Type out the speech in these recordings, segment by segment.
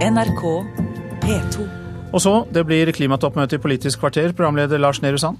NRK P2. Og så, det blir klimatoppmøte i Politisk kvarter. Programleder Lars Nehru Sand.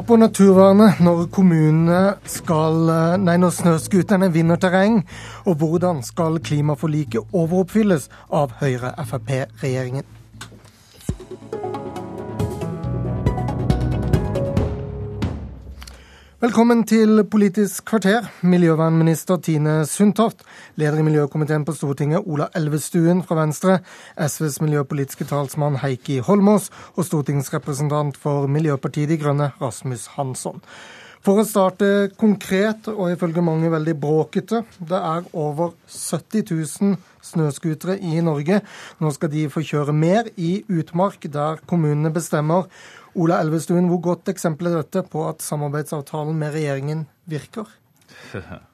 på naturvernet når kommunene skal Nei, når snøscooterne vinner terreng? Og hvordan skal klimaforliket overoppfylles av Høyre-Frp-regjeringen? Velkommen til Politisk kvarter. Miljøvernminister Tine Sundtoft, leder i miljøkomiteen på Stortinget Ola Elvestuen fra Venstre, SVs miljøpolitiske talsmann Heikki Holmås og stortingsrepresentant for Miljøpartiet De Grønne Rasmus Hansson. For å starte konkret, og ifølge mange veldig bråkete, det er over 70 000 snøscootere i Norge. Nå skal de få kjøre mer i utmark, der kommunene bestemmer. Ola Elvestuen, hvor godt eksempel er dette på at samarbeidsavtalen med regjeringen virker?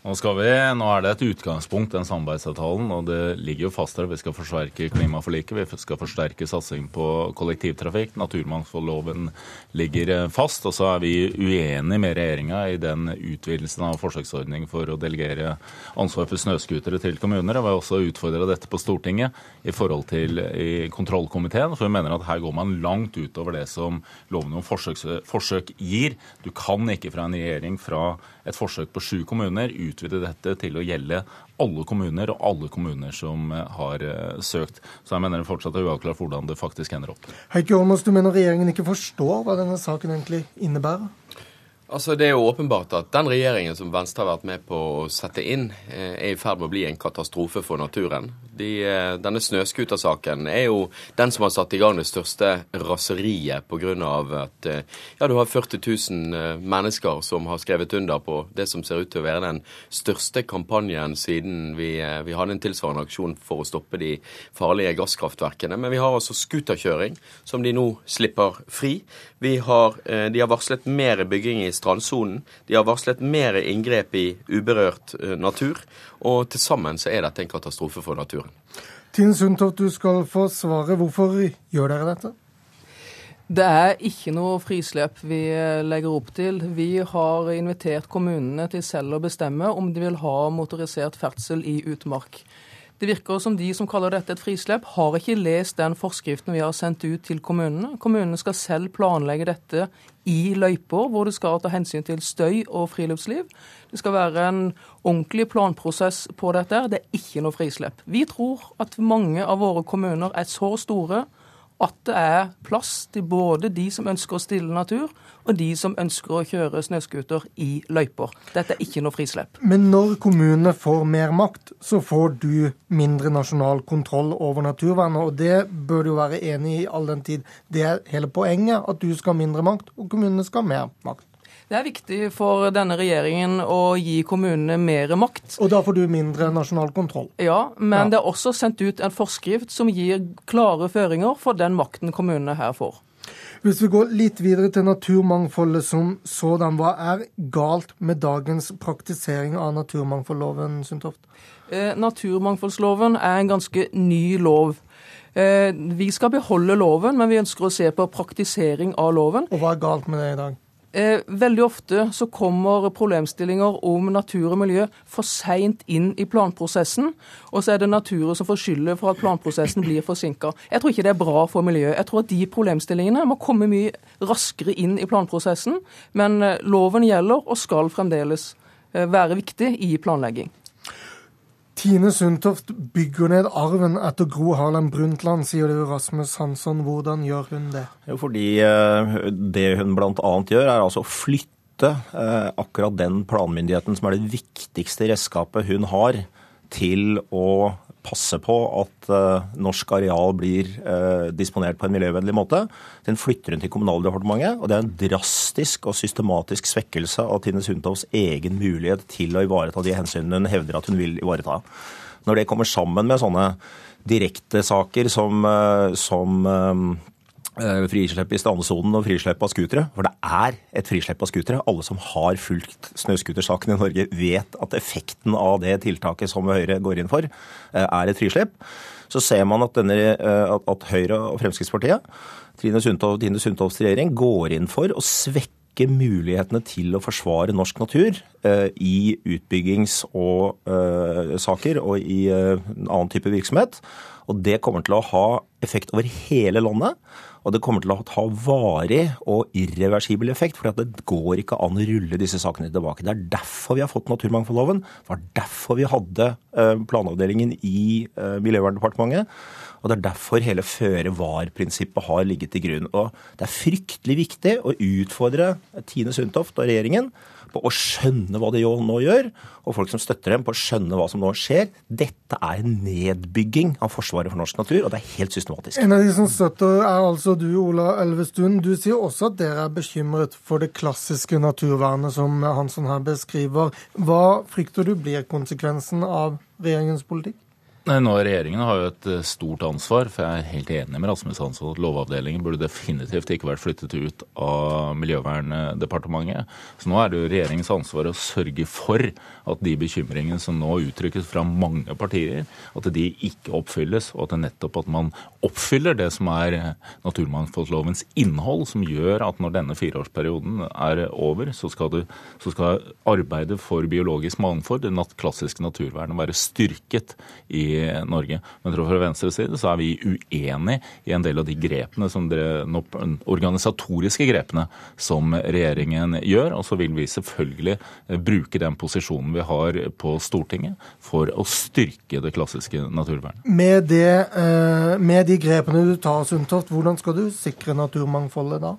Nå, vi, nå, er det et utgangspunkt, den samarbeidsavtalen, og det ligger jo fast der. Vi skal forsterke klimaforliket, vi skal forsterke satsing på kollektivtrafikk. Naturmangfoldloven ligger eh, fast. Og så er vi uenige med regjeringa i den utvidelsen av forsøksordning for å delegere ansvar for snøscootere til kommuner. Og vi har også utfordra dette på Stortinget i forhold til i kontrollkomiteen, for vi mener at her går man langt utover det som loven om forsøk, forsøk gir. Du kan ikke fra en regjering fra et forsøk på sju kommuner utvide dette til å gjelde alle kommuner og alle kommuner som eh, har eh, søkt. Så jeg mener det fortsatt er uavklart hvordan det faktisk ender opp. Heikki Holmås, du mener regjeringen ikke forstår hva denne saken egentlig innebærer? Altså, Det er jo åpenbart at den regjeringen som Venstre har vært med på å sette inn, eh, er i ferd med å bli en katastrofe for naturen. De, eh, denne snøskutersaken er jo den som har satt i gang det største raseriet pga. at eh, ja, du har 40 000 mennesker som har skrevet under på det som ser ut til å være den største kampanjen siden vi, vi hadde en tilsvarende aksjon for å stoppe de farlige gasskraftverkene. Men vi har altså scooterkjøring, som de nå slipper fri. Har, de har varslet mer bygging i strandsonen. De har varslet mer inngrep i uberørt eh, natur. Og til sammen så er dette en katastrofe for naturen. Tine Sundtoft, du skal få svaret. Hvorfor gjør dere dette? Det er ikke noe frislepp vi eh, legger opp til. Vi har invitert kommunene til selv å bestemme om de vil ha motorisert ferdsel i utmark. Det virker som de som kaller dette et frislepp, har ikke lest den forskriften vi har sendt ut til kommunene. Kommunene skal selv planlegge dette i løyper, hvor det skal ta hensyn til støy og friluftsliv. Det skal være en ordentlig planprosess på dette. Det er ikke noe frislepp. Vi tror at mange av våre kommuner er så store at det er plass til både de som ønsker å stille natur, og de som ønsker å kjøre snøscooter i løyper. Dette er ikke noe frislipp. Men når kommunene får mer makt, så får du mindre nasjonal kontroll over naturvernet. Og det bør du jo være enig i all den tid det er hele poenget, at du skal ha mindre makt, og kommunene skal ha mer makt. Det er viktig for denne regjeringen å gi kommunene mer makt. Og da får du mindre nasjonal kontroll? Ja, men ja. det er også sendt ut en forskrift som gir klare føringer for den makten kommunene her får. Hvis vi går litt videre til naturmangfoldet som sådan, hva er galt med dagens praktisering av naturmangfoldloven, Sundtoft? Eh, naturmangfoldsloven er en ganske ny lov. Eh, vi skal beholde loven, men vi ønsker å se på praktisering av loven. Og hva er galt med det i dag? Eh, veldig ofte så kommer problemstillinger om natur og miljø for seint inn i planprosessen, og så er det naturen som får skylda for at planprosessen blir forsinka. Jeg tror ikke det er bra for miljøet. Jeg tror at de problemstillingene må komme mye raskere inn i planprosessen, men eh, loven gjelder og skal fremdeles eh, være viktig i planlegging. Tine Sundtoft bygger ned arven etter Gro Harlem Brundtland, sier du Rasmus Hansson. Hvordan gjør hun det? Jo, fordi eh, det hun bl.a. gjør, er altså å flytte eh, akkurat den planmyndigheten som er det viktigste redskapet hun har til å passe på at uh, norsk areal blir uh, disponert på en miljøvennlig måte. Den flytter hun til Kommunaldepartementet, og det er en drastisk og systematisk svekkelse av Tine Sundtovs egen mulighet til å ivareta de hensynene hun hevder at hun vil ivareta. Når det kommer sammen med sånne direktesaker som, uh, som Eh, frislepp i strandsonen og frislepp av scootere. For det er et frislepp av scootere. Alle som har fulgt snøscootersaken i Norge, vet at effekten av det tiltaket som Høyre går inn for, eh, er et frislepp. Så ser man at, denne, eh, at Høyre og Fremskrittspartiet, Trine Sundtofts regjering, går inn for å svekke styrke mulighetene til å forsvare norsk natur eh, i utbyggings- og eh, og i eh, annen type virksomhet. Og det kommer til å ha effekt over hele landet. Og det kommer til å ha varig og irreversibel effekt, for det går ikke an å rulle disse sakene tilbake. Det er derfor vi har fått naturmangfoldloven. Det var derfor vi hadde planavdelingen i Miljøverndepartementet. Og det er derfor hele føre var-prinsippet har ligget til grunn. Og det er fryktelig viktig å utfordre Tine Sundtoft og regjeringen på å skjønne hva de nå gjør, og folk som støtter dem på å skjønne hva som nå skjer. Dette er en nedbygging av Forsvaret for norsk natur, og det er helt systematisk. En av de som støtter, er altså du, Ola Elvestuen. Du sier også at dere er bekymret for det klassiske naturvernet som Hansson her beskriver. Hva frykter du blir konsekvensen av regjeringens politikk? Nå, Regjeringen har jo et eh, stort ansvar, for jeg er helt enig med Rasmus Hansson at Lovavdelingen burde definitivt ikke vært flyttet ut av Miljøverndepartementet. Så nå er det jo regjeringens ansvar å sørge for at de bekymringene som nå uttrykkes fra mange partier, at de ikke oppfylles, og at det nettopp at man oppfyller det som er naturmangfoldlovens innhold, som gjør at når denne fireårsperioden er over, så skal, du, så skal arbeidet for biologisk mangfold, det klassiske naturvernet, være styrket i Norge. Men fra Venstres side så er vi uenig i en del av de grepene som dere, organisatoriske grepene som regjeringen gjør. Og så vil vi selvfølgelig bruke den posisjonen vi har på Stortinget for å styrke det klassiske naturvernet. Med, det, eh, med de grepene du tar, Sundtoft, hvordan skal du sikre naturmangfoldet da?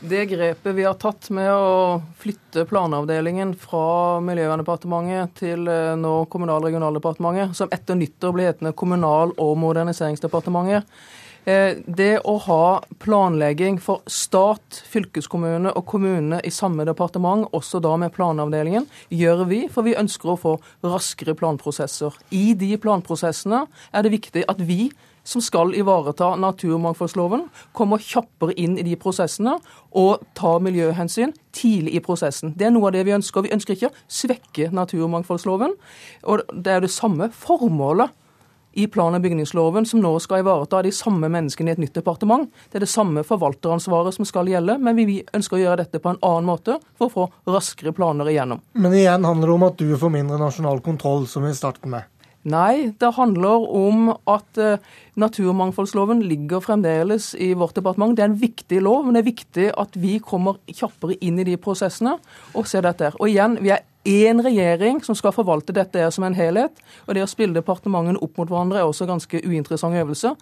Det grepet vi har tatt med å flytte planavdelingen fra Miljøverndepartementet til eh, nå Kommunal- og regionaldepartementet, som etter nyttår blir hetende Kommunal- og moderniseringsdepartementet, eh, det å ha planlegging for stat, fylkeskommune og kommune i samme departement, også da med planavdelingen, gjør vi, for vi ønsker å få raskere planprosesser. I de planprosessene er det viktig at vi som skal ivareta naturmangfoldsloven, kommer kjappere inn i de prosessene og tar miljøhensyn tidlig i prosessen. Det er noe av det vi ønsker. Vi ønsker ikke å svekke naturmangfoldsloven. Og det er det samme formålet i plan- og bygningsloven som nå skal ivareta de samme menneskene i et nytt departement. Det er det samme forvalteransvaret som skal gjelde, men vi ønsker å gjøre dette på en annen måte for å få raskere planer igjennom. Men igjen handler det om at du får mindre nasjonal kontroll, som vi startet med. Nei, det handler om at uh, naturmangfoldsloven ligger fremdeles i vårt departement. Det er en viktig lov, men det er viktig at vi kommer kjappere inn i de prosessene og ser dette. Og igjen, vi er én regjering som skal forvalte dette som en helhet. Og det å spille departementene opp mot hverandre er også en ganske uinteressant øvelse.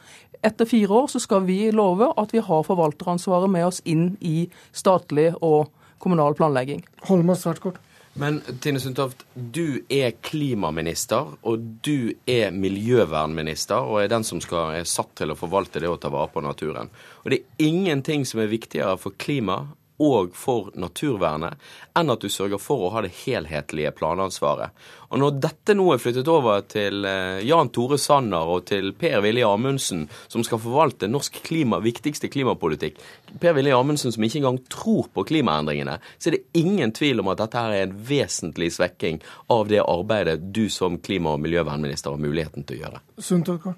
Etter fire år så skal vi love at vi har forvalteransvaret med oss inn i statlig og kommunal planlegging. Holmås, svært kort. Men Tine Sundtoft, du er klimaminister, og du er miljøvernminister, og er den som skal, er satt til å forvalte det å ta vare på naturen. Og det er ingenting som er viktigere for klima og for naturvernet enn at du sørger for å ha det helhetlige planansvaret. Og når dette nå er flyttet over til eh, Jan Tore Sanner og til Per Willy Amundsen, som skal forvalte norsk klima, viktigste klimapolitikk, Per Willy Amundsen som ikke engang tror på klimaendringene, så er det ingen tvil om at dette her er en vesentlig svekking av det arbeidet du som klima- og miljøvernminister har muligheten til å gjøre. Sundtoft,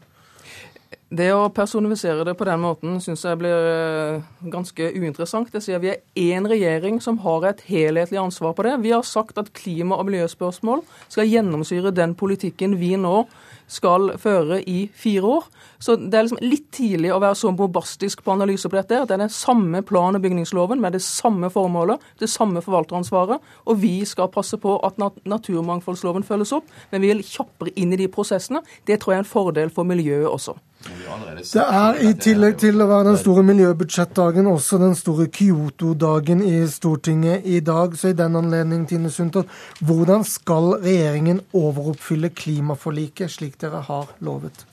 det å personifisere det på den måten syns jeg blir eh, ganske uinteressant. Det sier Vi er én regjering som har et helhetlig ansvar på det. Vi har sagt at klima- og miljøspørsmål skal gjennomsyre den politikken vi nå skal føre i fire år. Så det er liksom litt tidlig å være så bombastisk på analyse på dette. at Det er den samme plan- og bygningsloven med det samme formålet, det samme forvalteransvaret. Og vi skal passe på at naturmangfoldsloven følges opp, men vi vil kjappere inn i de prosessene. Det tror jeg er en fordel for miljøet også. Det er i tillegg til å være den store miljøbudsjettdagen også den store Kyoto-dagen i Stortinget i dag. Så i den anledning, Tine Sundtoft, hvordan skal regjeringen overoppfylle klimaforliket slik dere har lovet?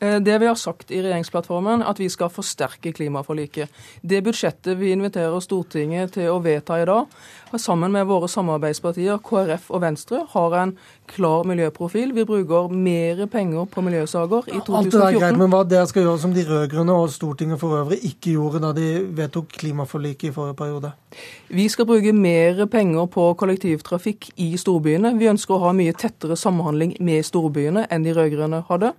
Eh, det vi har sagt i regjeringsplattformen, at vi skal forsterke klimaforliket. Det budsjettet vi inviterer Stortinget til å vedta i dag, sammen med våre samarbeidspartier KrF og Venstre, har en klar miljøprofil. Vi bruker mer penger på miljøsaker i 2014. Alt det er greit, men Hva dere skal gjøre som de rød-grønne og Stortinget for øvrig ikke gjorde da de vedtok klimaforliket i forrige periode? Vi skal bruke mer penger på kollektivtrafikk i storbyene. Vi ønsker å ha mye tettere samhandling med storbyene enn de rød-grønne hadde.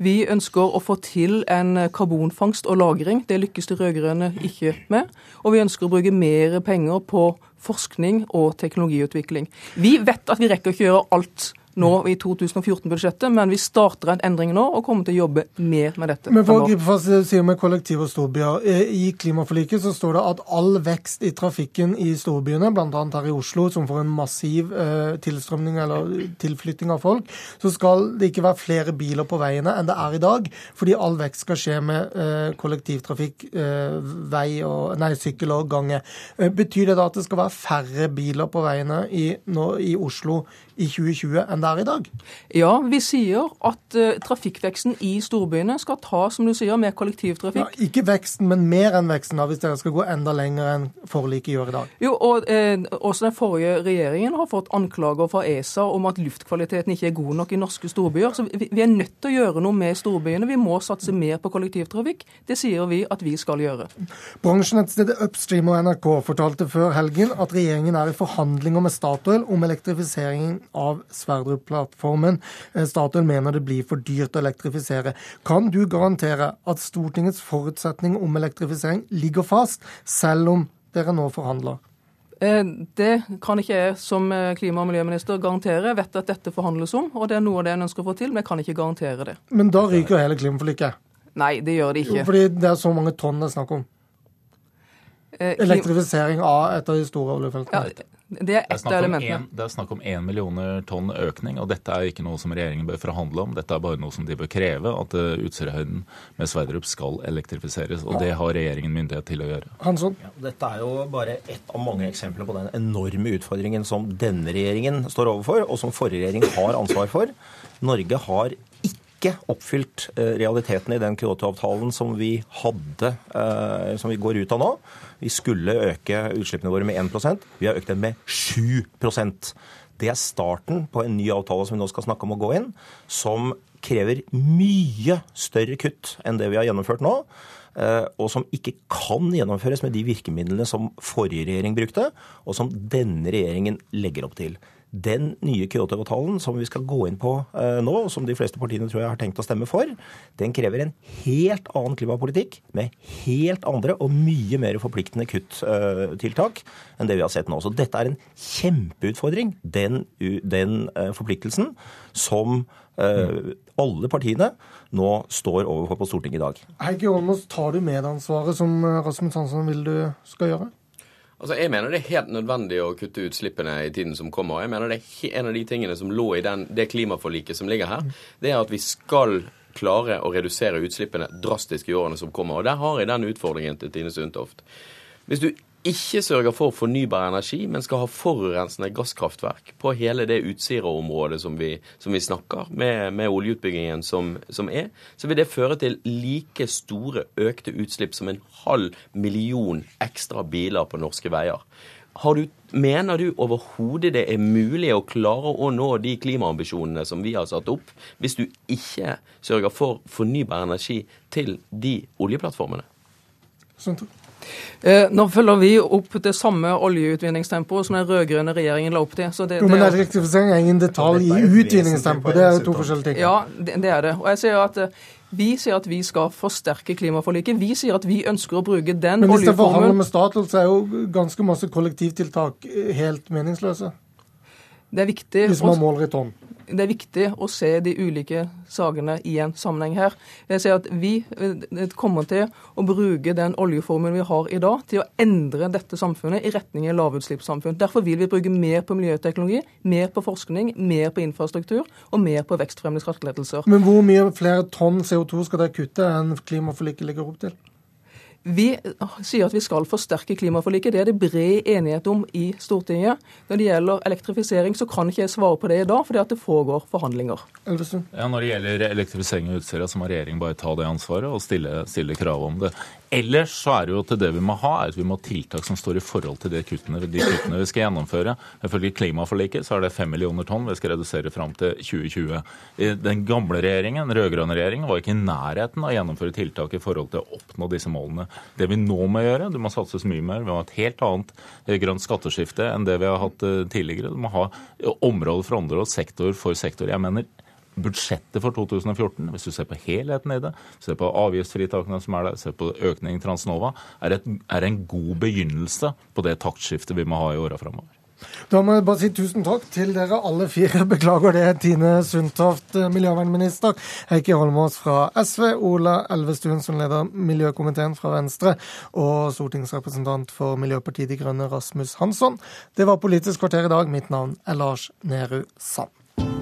Vi ønsker å få til en karbonfangst og -lagring. Det lykkes de rød-grønne ikke med. Og vi ønsker å bruke mer penger på forskning og teknologiutvikling. Vi vet at vi rekker ikke å gjøre alt nå i 2014-budsjettet, men vi starter en endring nå og kommer til å jobbe mer med dette. Men for å gripe fast det sier med kollektiv og storbyer. Eh, I klimaforliket så står det at all vekst i trafikken i storbyene, bl.a. her i Oslo, som får en massiv eh, tilstrømning eller tilflytting av folk, så skal det ikke være flere biler på veiene enn det er i dag, fordi all vekst skal skje med eh, kollektivtrafikk, vei og, nei, sykkel og gange. Betyr det da at det skal være færre biler på veiene i, nå, i Oslo i 2020 enn det er i dag? Ja, vi sier at uh, trafikkveksten i storbyene skal ta, som du sier, med kollektivtrafikk. Ja, ikke veksten, men mer enn veksten, da, hvis dere skal gå enda lenger enn forliket gjør i dag. Jo, og uh, Også den forrige regjeringen har fått anklager fra ESA om at luftkvaliteten ikke er god nok i norske storbyer. Så vi, vi er nødt til å gjøre noe med storbyene. Vi må satse mer på kollektivtrafikk. Det sier vi at vi skal gjøre. Bransjenettstedet Upstream og NRK fortalte før helgen at regjeringen er i forhandlinger med Statoil om elektrifiseringen av Sverdrup-plattformen. Eh, Statoil mener det blir for dyrt å elektrifisere. Kan du garantere at Stortingets forutsetning om elektrifisering ligger fast, selv om dere nå forhandler? Eh, det kan ikke jeg som eh, klima- og miljøminister garantere. Jeg vet at dette forhandles om, og det er noe av det en ønsker å få til, men jeg kan ikke garantere det. Men da ryker hele klimaforliket? Nei, det gjør det ikke. Jo, fordi det er så mange tonn det er snakk om. Elektrifisering av et av de store oljefeltene. Ja, det er ett av elementene. det er snakk om én millioner tonn økning, og dette er ikke noe som regjeringen bør forhandle om. Dette er bare noe som de bør kreve, at Utsirahøyden med Sverdrup skal elektrifiseres. Og det har regjeringen myndighet til å gjøre. Hansson? Ja, dette er jo bare ett av mange eksempler på den enorme utfordringen som denne regjeringen står overfor, og som forrige regjering har ansvar for. Norge har ikke oppfylt realiteten i den Kyoto-avtalen som vi hadde, som vi går ut av nå. Vi skulle øke utslippene våre med 1% Vi har økt dem med 7% Det er starten på en ny avtale som vi nå skal snakke om å gå inn, som krever mye større kutt enn det vi har gjennomført nå. Og som ikke kan gjennomføres med de virkemidlene som forrige regjering brukte, og som denne regjeringen legger opp til. Den nye Kyoto-avtalen som vi skal gå inn på eh, nå, og som de fleste partiene tror jeg har tenkt å stemme for, den krever en helt annen klimapolitikk med helt andre og mye mer forpliktende kutttiltak eh, enn det vi har sett nå. Så dette er en kjempeutfordring, den, den eh, forpliktelsen som alle partiene nå står overfor på Stortinget i dag. Heikki Holmås, tar du medansvaret som Rasmus Hansson vil du skal gjøre? Altså, Jeg mener det er helt nødvendig å kutte utslippene i tiden som kommer. Jeg mener det er En av de tingene som lå i den, det klimaforliket som ligger her, det er at vi skal klare å redusere utslippene drastisk i årene som kommer. Og Der har jeg den utfordringen til Tine Sundtoft. Hvis du ikke sørger for fornybar energi, men skal ha forurensende gasskraftverk på hele det Utsira-området som, som, vi snakker, med, med oljeutbyggingen som, som, er, så vil det føre til like store økte utslipp som en halv million ekstra biler på norske veier. Du, mener du overhodet det er mulig å klare å nå de klimaambisjonene som vi har satt opp, hvis du ikke sørger for fornybar energi til de oljeplattformene? Sånn nå følger vi opp det samme oljeutvinningstempoet som den rød-grønne regjeringen la opp til. Det, jo, men elektrifisering er ingen detalj i utvinningstempoet. Det er to forskjellige ting. Ja, det, det er det. Og jeg sier at eh, vi sier at vi skal forsterke klimaforliket. Vi sier at vi ønsker å bruke den oljeformuen Men hvis det forhandler med Statoil, så er jo ganske masse kollektivtiltak helt meningsløse. Det er viktig. Hvis man måler i tonn det er viktig å se de ulike sakene i en sammenheng her. Jeg sier at Vi eh, kommer til å bruke den oljeformuen vi har i dag, til å endre dette samfunnet i retning av lavutslippssamfunn. Derfor vil vi bruke mer på miljøteknologi, mer på forskning, mer på infrastruktur og mer på vekstfremmende skattelettelser. Men hvor mye flere tonn CO2 skal dere kutte enn klimaforliket legger opp til? Vi sier at vi skal forsterke klimaforliket. Det er det bred enighet om i Stortinget. Når det gjelder elektrifisering, så kan ikke jeg svare på det i dag, fordi at det foregår forhandlinger. Ja, Når det gjelder elektrifisering av Utsira, så må regjeringen bare ta det ansvaret og stille, stille krav om det. Ellers så er det jo til det vi må ha, er at vi må ha tiltak som står i forhold til de kuttene, de kuttene vi skal gjennomføre. Ifølge klimaforliket så er det fem millioner tonn vi skal redusere fram til 2020. Den gamle regjeringen, den rød-grønne regjeringen, var ikke i nærheten av å gjennomføre tiltak i forhold til å oppnå disse målene. Det vi nå må gjøre, det må satses mye mer. Vi må ha et helt annet eh, grønt skatteskifte enn det vi har hatt eh, tidligere. Du må ha område for område, sektor for sektor. Jeg mener budsjettet for 2014, hvis du ser på helheten i det, ser på avgiftsfritakene som er der, ser på økning i Transnova, er, et, er en god begynnelse på det taktskiftet vi må ha i åra framover. Da må jeg bare si tusen takk til dere alle fire. Beklager det, Tine Sundtoft, miljøvernminister. Heikki Holmås fra SV, Ola Elvestuen som leder miljøkomiteen fra Venstre, og stortingsrepresentant for Miljøpartiet De Grønne, Rasmus Hansson. Det var Politisk kvarter i dag. Mitt navn er Lars Nehru Sand.